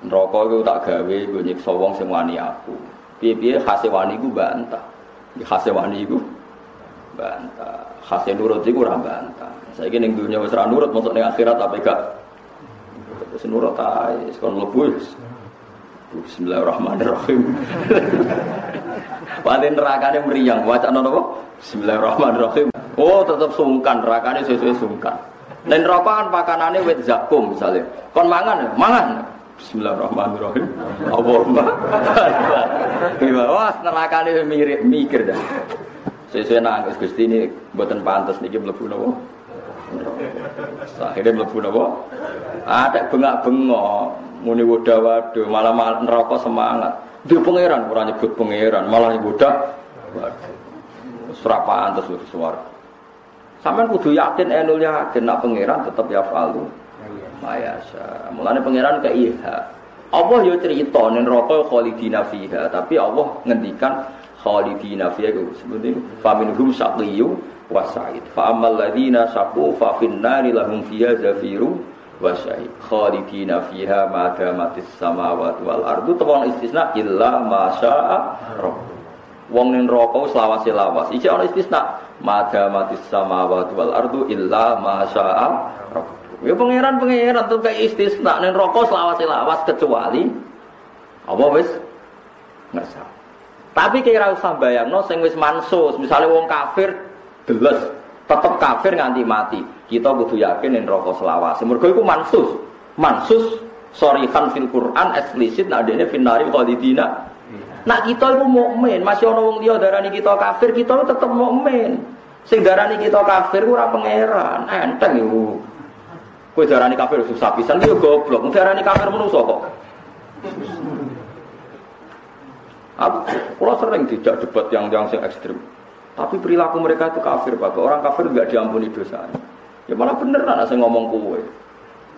Neraka iku tak gawe gue nyiksa wong sing wani aku. Piye-piye khase wani bantah. Khase wani iku bantah. Khase nurut iku ora bantah. Saiki ning dunya wis ora nurut, mosok ning akhirat apa gak? Wis nurut ae, kon mlebu Bismillahirrahmanirrahim. Paling nerakane meriang, wacana napa? Bismillahirrahmanirrahim. Oh, tetep sungkan, nerakane sesuai sungkan. Rokok kan pakanane wit zakum misalnya. Kon mangan, mangan. Bismillahirrahmanirrahim. Allahumma. Wah, nerakane mirip mikir dah. Sesuai nangis Gusti ini mboten pantes niki mlebu napa? Akhirnya mlebu napa? Ada bengak-bengok muni woda waduh malah neraka semangat di pangeran ora nyebut pangeran malah woda waduh serapan terus suara sampean kudu yakin enul yakin nak pangeran tetap ya falu mayasa mulane pangeran ke iha Allah yo cerita ning neraka khalidina fiha tapi Allah ngendikan khalidina fiha itu sebenarnya faminhum saqiyu wa sa'id. Fa ammal ladina saqu fa finnari lahum fiha zafiru wa syahid khalidina fiha ma damatis samawati wal ardu tewang istisna illa ma syaa wong ning neraka selawase lawas. Iki ana istisna ma damatis samawati wal ardu illa ma syaa ya pangeran pangeran tuh kayak istisna ning neraka selawase lawas kecuali apa wis ngersa tapi kira usah bayangno sing wis mansus misalnya wong kafir deles tetap kafir nganti mati. Kita butuh yakin yang rokok selawase. Mergo iku mansus. Mansus kan fil Quran eksplisit nak dene finari khalidina. Nak kita itu mukmin, masih ana wong liya darani kita kafir, kita tetep mukmin. Sing darani kita kafir ora pangeran, enteng iku. Kowe darani kafir susah pisan yo goblok. Darani kafir menungso kok. Aku, kalau sering tidak debat yang yang sing ekstrim. Tapi perilaku mereka itu kafir, Pak. Orang kafir nggak diampuni dosanya. Ya malah bener lah saya ngomong kue.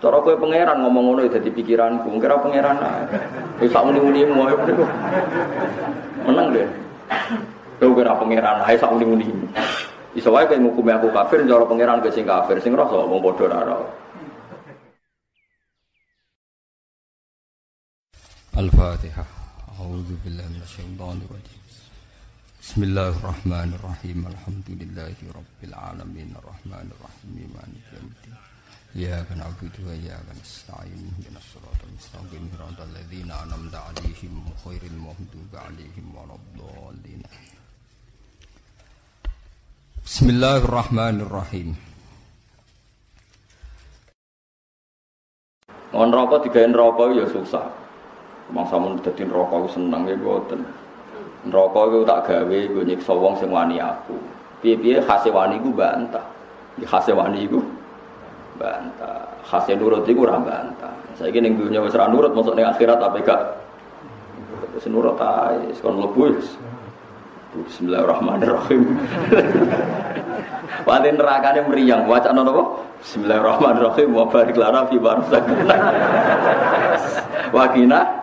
Cara kue pangeran ngomong ngono jadi pikiranku, kira pangeran lah. Ya sak muni-muni mu ayo Menang deh. Kau kira pangeran ae sak muni-muni. Iso kowe ngukumi aku kafir, cara pangeran kowe sing kafir, sing rasa wong padha ora Al-Fatihah. A'udzu billahi minasyaitonir rajim. Bismillahirrahmanirrahim. Alhamdulillahi rabbil alamin. Arrahmanirrahim. Maliki yaumiddin. Iyyaka na'budu wa iyyaka nasta'in. Ihdinas siratal mustaqim. Siratal ladzina an'amta 'alaihim ghairil maghdubi 'alaihim waladdallin. Bismillahirrahmanirrahim. Ngon rokok digawe rokok ya susah. Mangsa mun dadi rokok seneng ya boten. Neraka tak gawe gue nyiksa wong sing wani aku. Piye-piye khase wani iku bantah. Di khase wani iku bantah. Khase nurut iku ora bantah. Saiki ning dunya wis ora nurut, mosok ning akhirat apa gak? Wis nurut ae, kon mlebu Bismillahirrahmanirrahim. Paling nerakane meriang, wacana napa? Bismillahirrahmanirrahim wa barik lana fi barzakina. Wakina.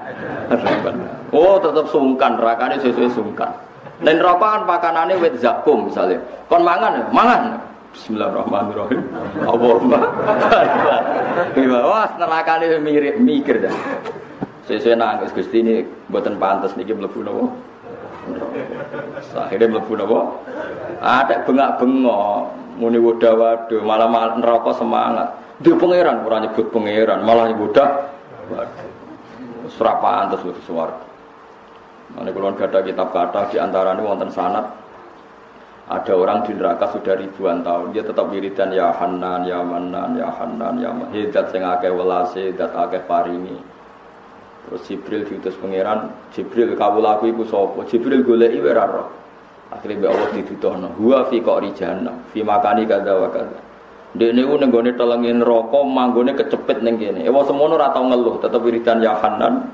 Oh, tetap sungkan, nerakane sesuai sungkan. Dan neraka kan pakanane wit zakum misalnya. Kon mangan, mangan. Bismillahirrahmanirrahim. Allahumma. Wah, nerakane mirip mikir dah. Sesuai nangis Gusti ini mboten pantes niki mlebu napa? Akhirnya mlebu napa? Ada bengak-bengok, muni woda waduh, malah neraka semangat. Di pangeran ora nyebut pangeran, malah nyebut waduh. Serapan terus suara. Ini kalau ada kitab kata di antara ini wonten sanat ada orang di neraka sudah ribuan tahun. Dia tetap wiridan ya Hanan ya Manan ya Hanan ya Hidat sing akeh welase dat akeh paringi. Terus Jibril diutus pangeran Jibril kawulaku iku sapa? Jibril goleki ora roh. Akhirnya mbek Allah dituduhno huwa fi qari jahannam fi makani kadza wa kadza Dek niku ning gone telengin neraka manggone kecepit ning kene. Ewa semono ora tau ngeluh, tetep wiridan ya Hanan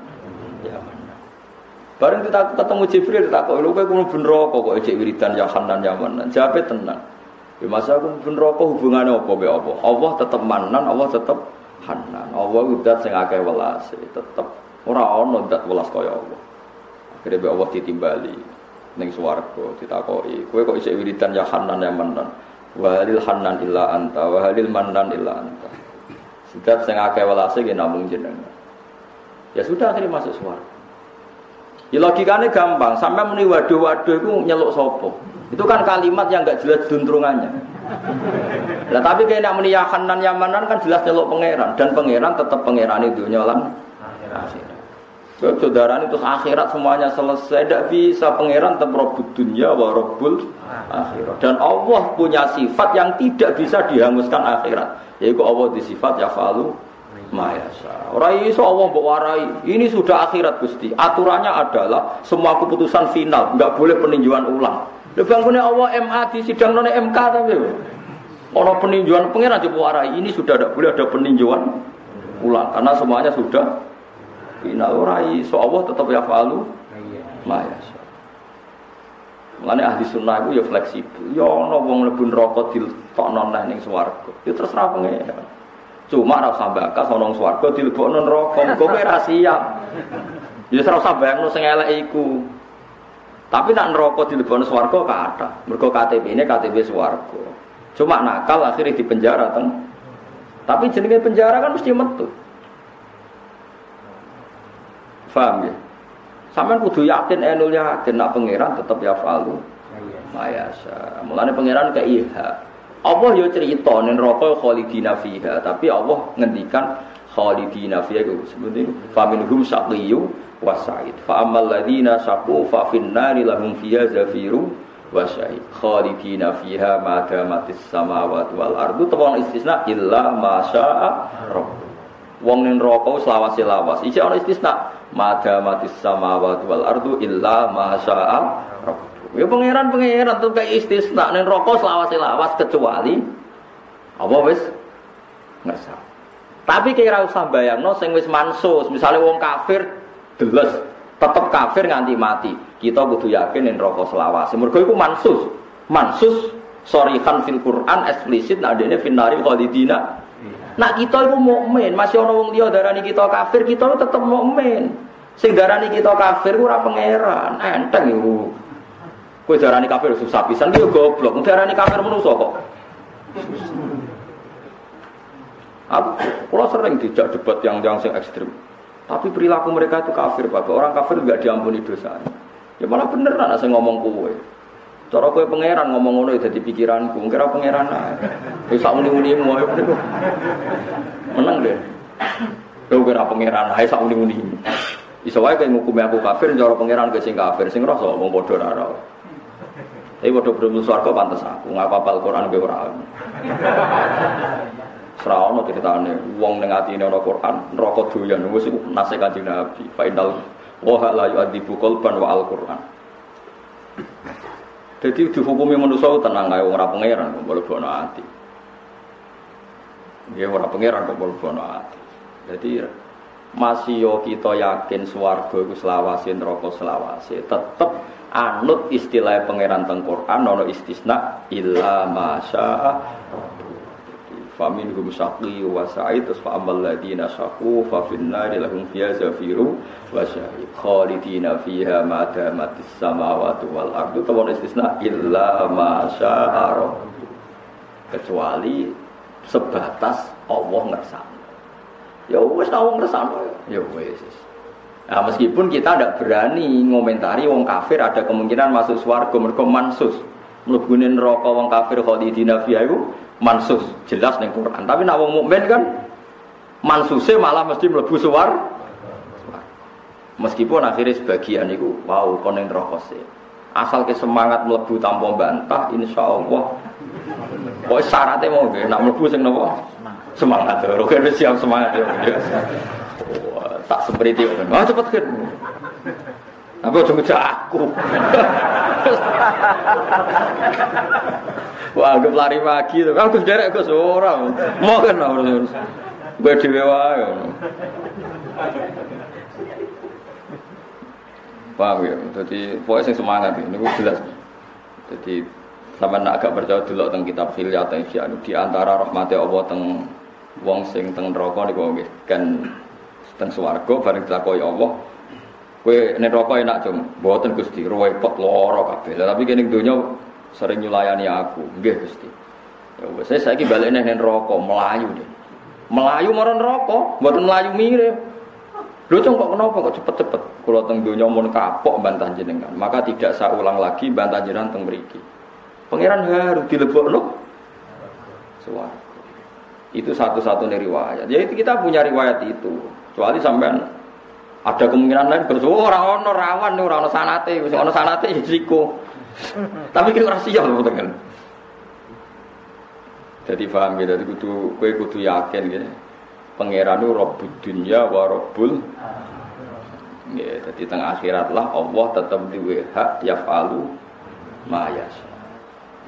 Bareng kita ketemu Jibril tak kok lu kowe kudu rokok kok ejek wiridan ya Hanan ya Manan. Jawabe tenang. Ya masa aku ben rokok hubungannya apa be apa? Allah tetep Manan, Allah tetep Hanan. Allah udah sing akeh welase, tetep ora ono dat welas kaya Allah. Akhirnya be Allah ditimbali ning swarga ditakoki, kowe kok isih wiridan ya Hanan ya Manan. Wa halil Hanan illa anta, wa halil Manan illa anta. Sidat sing akeh welase nggih namung jenengan. Ya sudah akhirnya masuk suara. Ya logikanya gampang, sampai muni waduh-waduh itu nyeluk sopo. Itu kan kalimat yang nggak jelas duntrungannya. Nah tapi kayak nak muni yahanan yamanan kan jelas nyeluk pangeran dan pangeran tetap pangeran itu nyolan akhirat. So, saudara itu akhirat semuanya selesai, tidak bisa pangeran tetap robul dunia wa robul akhirat. Dan Allah punya sifat yang tidak bisa dihanguskan akhirat, yaitu Allah di sifat ya falu mayasa. Orang iso Allah warai. Ini sudah akhirat Gusti. Aturannya adalah semua keputusan final, nggak boleh peninjauan ulang. Lha bangunnya Allah MA di sidang none MK tapi. Orang peninjauan pengiran coba warai. Ini sudah tidak boleh ada peninjauan ulang karena semuanya sudah final. Orang iso Allah tetap ya falu mayasa. Mengenai ahli sunnah itu ya fleksibel. Ya ono wong mlebu neraka ditokno nang ning swarga. Ya terserah pengen. Cuma ora usah bakas ana swarga dilebokno neraka, kok ora siap. Ya ora usah bayangno sing elek iku. Tapi nak neraka dilebokno swarga ada. Mergo KTP-ne KTP swarga. Cuma nakal akhirnya di penjara teng. Tapi jenenge penjara kan mesti metu. Faham ya? Sampeyan kudu yakin enul yakin nak pangeran tetap ya falu. Mayasa. Mulane pangeran ke iha. Allah yo cerita ning neraka khalidina fiha, tapi Allah ngendikan khalidina fiha itu sebenarnya faminhum syaqiyyu wa sa'id. Fa ammal ladzina syaqu fa finnari lahum fiha zafiru wa sa'id. Khalidina fiha ma damatis samawati wal ardu tawon istisna illa ma syaa. Wong ning neraka selawase lawas. Iki ana istisna ma damatis samawati wal ardu illa ma syaa. Ya pangeran pangeran tuh kayak istisna nih rokok selawas selawas kecuali apa wis ngersa. Tapi kira usah bayang no sing wis mansus, misalnya wong kafir deles tetep kafir nganti mati. Kita butuh yakin nih rokok selawas. Mergo iku mansus. Mansus kan fil Quran eksplisit nah dene finari khalidina. Nak kita itu mukmin, masih ono wong liya darani kita kafir, kita tetep mukmin. Sing darani kita kafir ora pangeran, enteng iku. Kowe darani kafir susah pisan ki goblok. Darani kafir manusa kok. Aku kalau sering dijak debat yang yang sing ekstrim. Tapi perilaku mereka itu kafir, Bapak. Orang kafir nggak diampuni dosanya. Ya malah bener lah saya ngomong kowe. Cara kowe pangeran ngomong ngono ya dadi pikiranku, kira pangeran ae. Wis sak muni-munimu ayo niku. Menang deh. Kowe kira pangeran ae sak muni-muni. Iso wae kowe ngukumi aku kafir, cara pangeran kowe sing kafir, sing rasa wong padha ora tapi waktu belum suarga pantas aku nggak apa Al-Quran gue orang. Serawon cerita ceritane wong ning atine ana Quran neraka doyan wis iku nase Kanjeng Nabi. Fa innal wa la yu'adzibu qalban wa al-Quran. Jadi dihukumi manusia tenang ae ora pangeran kok mlebu ati. Ya ora pangeran kok mlebu ati. Jadi masih yo kita yakin swarga iku selawase neraka selawase tetep anut istilah pangeran teng Quran ono istisna illa masya famin hum saqi wa sa'id fa amal ladina saqu fa finnari lahum fiha zafiru wa syahid khalidina fiha ma damatis samawati wal ardu tawon istisna illa masya kecuali sebatas Allah ngersano ya wis tau ngersano ya wis. Nah, meskipun kita tidak berani ngomentari wong kafir ada kemungkinan masuk swarga mergo mansus. Mlebune neraka wong kafir khalidina fiha iku mansus, jelas ning Quran. Tapi nak wong mukmin kan mansuse malah mesti mlebu swar. Meskipun akhirnya sebagian itu wow neraka sih. Asal ke semangat mlebu tanpa bantah insya Allah. Pokoknya syaratnya mau nak mlebu sing nopo? Semangat. Oke, siap semangat. tak seperti itu. Ah cepet kan. Apa cuma aku? Wah, gue lari pagi tuh. Aku derek ke seorang. Mau kan harus gue dewe wae. Paham ya? Jadi pokoknya sing semangat ini gue jelas. Jadi sama nak agak percaya dulu tentang kitab Hilyat di antara rahmatnya Allah tentang wong sing teng neraka niku kan teng swarga bareng dilakoni Allah kowe nek rokok enak cung mboten Gusti repot lara kabeh tapi kene donya sering nyulayani aku nggih Gusti ya wis saya saiki balekne nek rokok melayu deh melayu marang neraka mboten melayu mirip Lho kok kenapa kok cepet-cepet? Kula teng donya mun kapok bantah jenengan, maka tidak saya ulang lagi bantah jenengan teng mriki. Pangeran harus dilebokno suara. Itu satu-satunya riwayat. Jadi kita punya riwayat itu. Kecuali sampean ada kemungkinan lain bersuara orang ono rawan orang ono sanate, orang ono sanate risiko. Tapi kita ora siap dengan. Jadi paham ya, jadi kudu kue kudu yakin gitu. Pangeran itu Rabbul dunia wa Ya, jadi tengah akhirat lah Allah tetap di hak yafalu mayas.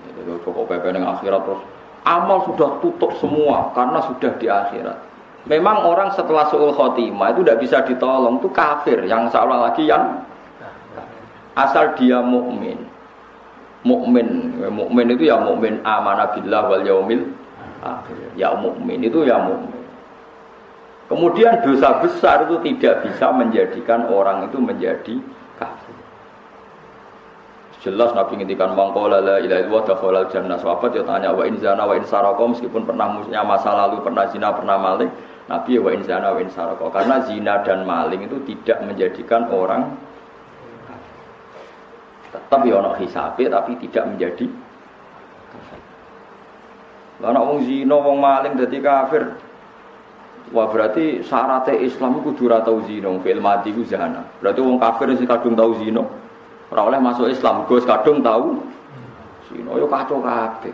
Jadi kok pepe dengan akhirat terus amal sudah tutup semua karena sudah di akhirat. Memang orang setelah suul khotimah itu tidak bisa ditolong itu kafir yang seolah lagi yang asal dia mukmin. Mukmin, mukmin itu ya mukmin amanah wal yaumil. Ya mukmin itu ya mukmin. Kemudian dosa besar itu tidak bisa menjadikan orang itu menjadi kafir. Jelas Nabi ngintikan mangkola la ilaha illallah dakhalal jannah. Sahabat ya tanya wa in wa in meskipun pernah punya masa lalu, pernah zina, pernah maling, Nabi ya wa in zana wa in saraka. Karena zina dan maling itu tidak menjadikan orang tetap ya ono hisabe tapi tidak menjadi kafir. Lah wong zina, wong maling dadi kafir, Wah berarti syaratnya Islam kudu tau zina, fil mati ku zina. Berarti wong kafir sing kadung tau zina. Ora oleh masuk Islam, Gus kadung tau zina. Yo kacau kabeh.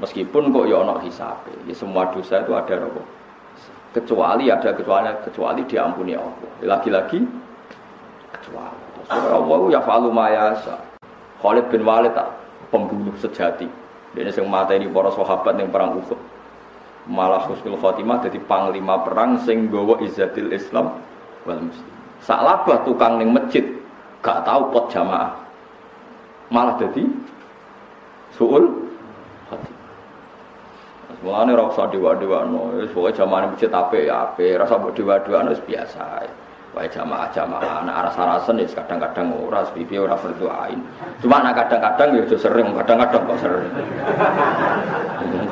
Meskipun kok ya ana hisabe. Ya semua dosa itu ada apa? Kecuali ada kecuali kecuali diampuni Allah. Lagi-lagi kecuali. Allah ya falu mayasa. Khalid bin Walid tak pembunuh sejati. Dia yang mata ini para sahabat yang perang Uhud malah husnul khotimah jadi panglima perang sing gawa izzatil Islam wal muslim. Salabah tukang ning masjid gak tahu pot jamaah. Malah jadi suul. Mulane ora usah dewa-dewano, wis pokoke jamaah masjid apik ya apik, rasa mbok dewa-dewano wis biasa. Wae jamaah-jamaah anak aras-arasen ya kadang-kadang ora sepipi ora berdoain. Cuma anak kadang-kadang ya sering, kadang-kadang kok sering.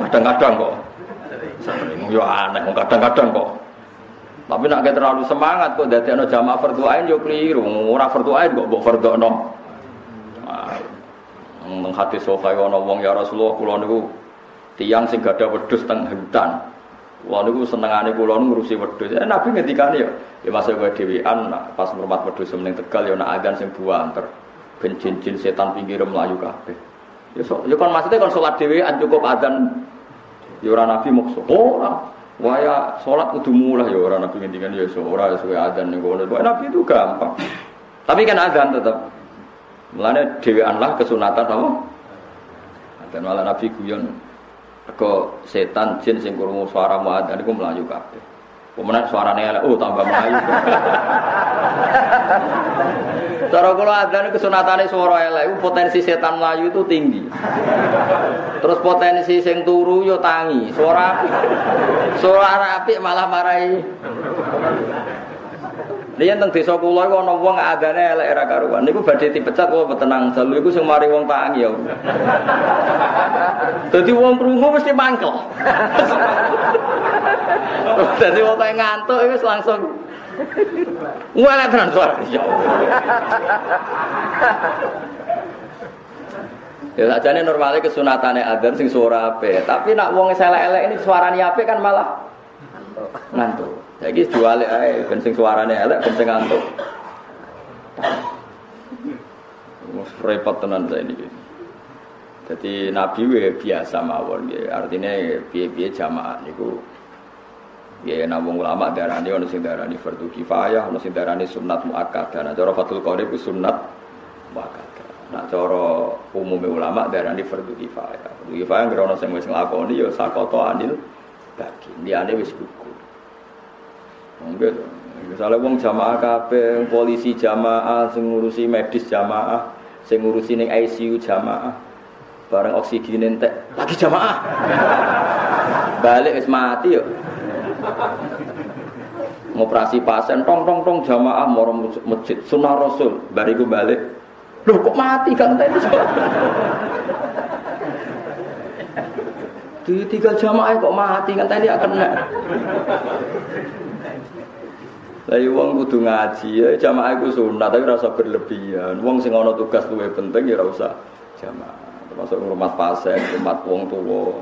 Kadang-kadang kok Sering yo aneh, kadang-kadang kok. Tapi nak terlalu semangat kok dadi ana jamaah fardhu ain yo keliru. Ora fardhu ain kok mbok fardhono. Nang hati sofa ana wong ya Rasulullah kula niku tiyang sing gadah wedhus teng hutan. Kula niku senengane kula ngurusi wedhus. Eh, Nabi ngendikane ya, ya masa kowe dhewean pas ngurmat wedhus meneng Tegal ya ana adzan sing buanter. Ben jin-jin setan pinggir melayu kabeh. Ya so, ya kon maksudnya kon salat dhewean cukup adzan Ya ora nabi maksud. Ora. Waya sholat kudu mulai ya ora nabi ngendikan ya ora sesuai adzan ning kono. Nabi itu gampang. Tapi kan adzan tetap. Mulane dhewean lah kesunatan apa? Dan malah Nabi guyon ke setan jin sing krungu suara muadzin iku mlayu kabeh. Pemenang suarane elek, oh tambah melayu. Cara kula adzan kesunatane suara elek, potensi setan melayu itu tinggi. Terus potensi sing turu yo tangi, suara suara apik malah marahi. Liyan teng desa kula iku ana wong adane elek era karuan. Niku badhe dipecat kok tenang, jalu iku sing mari wong tangi ya. Dadi wong krungu mesti mangkel. Dadi wong ngantuk wis langsung Wala tenan suara. Ya sajane normale kesunatane adzan sing suara ape, tapi nak wong elek-elek ini suarane ape kan malah ngantuk. Saiki jual ae ben suarane elek ben ngantuk. Mus repot tenan saya ini. Jadi Nabi biasa mawon, artinya piye-piye jamaah niku Ya namun ulama darani ono sing darani fardu kifayah, ono sing darani sunat muakkadah. Nah cara Fathul Qadir ku sunat muakkadah. Nah cara umumnya ulama darani fardu kifayah. Fardu kifayah ngira ono sing wis nglakoni ya sakoto anil bagi. Liyane wis gugur. Mungkin misalnya wong jamaah kabeh, polisi jamaah, sing ngurusi medis jamaah, sing ngurusi ning ICU jamaah, bareng oksigen entek lagi jamaah. Balik wis mati yuk ngoperasi pasien tong tong tong jamaah moro masjid sunnah rasul. Bariku balik loh kok mati kan tadi di tiga jamaah kok mati kan tadi akan Lah iya wong kudu ngaji ya jamaah iku sunat tapi rasa berlebihan. Wong sing ana tugas luwih penting ya ora usah jamaah. Termasuk rumah pasien, rumah wong tua.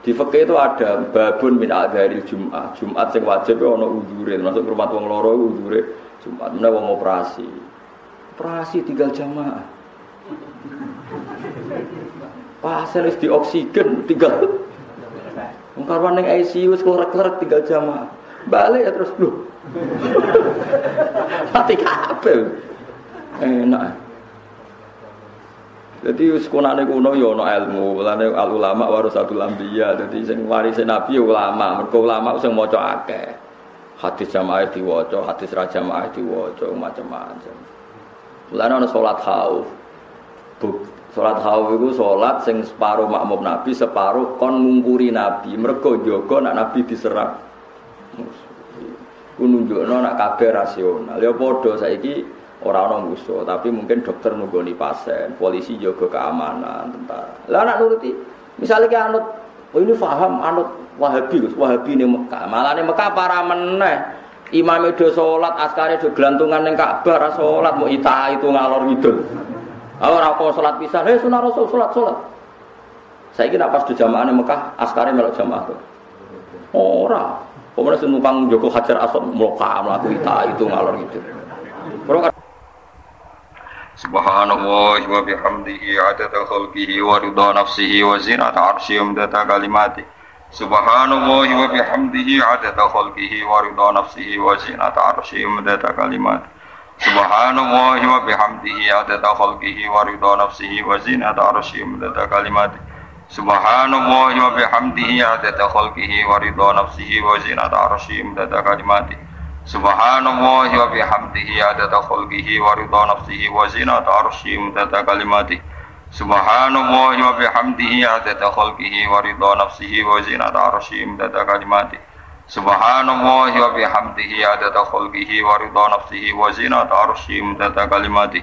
Di fikih itu ada babun min dari Jumat. Jumat sing wajib ana udhure, termasuk rumah wong loro udhure Jumat. Menawa wong operasi. Operasi tinggal jamaah. Pasien wis di oksigen tinggal. Wong karwan ning ICU wis klerek tinggal jamaah. Balik ya terus lho. Mati kabeh. Enak. Jadi sekunane kuno ya ana ilmu, lane al ulama warasatul anbiya. Dadi sing warise nabi ya ulama, mergo ulama sing maca akeh. Hadis jamaah diwaca, hadis ra jamaah diwaca macam-macam. Lane ana salat khauf. Salat khauf iku salat sing separuh makmum nabi, separuh kon ngungkuri nabi. Mergo jaga nak nabi diserang. Ku nunjukno nak kabeh rasional. Ya padha saiki ora ana musuh, tapi mungkin dokter nunggoni pasien, polisi jaga keamanan, tentara. Lah nak nuruti, misalnya ki anut oh ini paham anut Wahabi, Wahabi ini Mekah. Malah ini Mekah para meneh. Imam itu sholat, askari itu gelantungan yang Ka'bah, ra sholat, mau ita itu ngalor. Oh, ora kok sholat pisan, hei sunah rasul sholat sholat. Saya kira pas di jamaah Mekah, askari melok jamaah. Ora, Kemudian senumpang Joko Hajar Asad muka melaku ita itu ngalor gitu. Subhanallah wa bihamdihi adada khalqihi wa ridha nafsihi wa zinata arsyihi umdata kalimati. Subhanallah wa bihamdihi adada khalqihi wa ridha nafsihi wa zinata arsyihi umdata kalimati. Subhanallah wa bihamdihi adada khalqihi wa ridha nafsihi wa zinata arsyihi umdata kalimati. Subhanallah wa bihamdihi adada khalqihi wa ridha nafsihi wa zinata arsyihi imdada kalimati. Subhanallah wa bihamdihi adada khalqihi wa ridha nafsihi wa zinata arsyihi imdada kalimati. Subhanallah wa bihamdihi adada khalqihi wa ridha nafsihi wa zinata arsyihi imdada kalimati. Subhanallah wa bihamdihi adada khalqihi wa ridha nafsihi wa zinata arsyihi imdada kalimati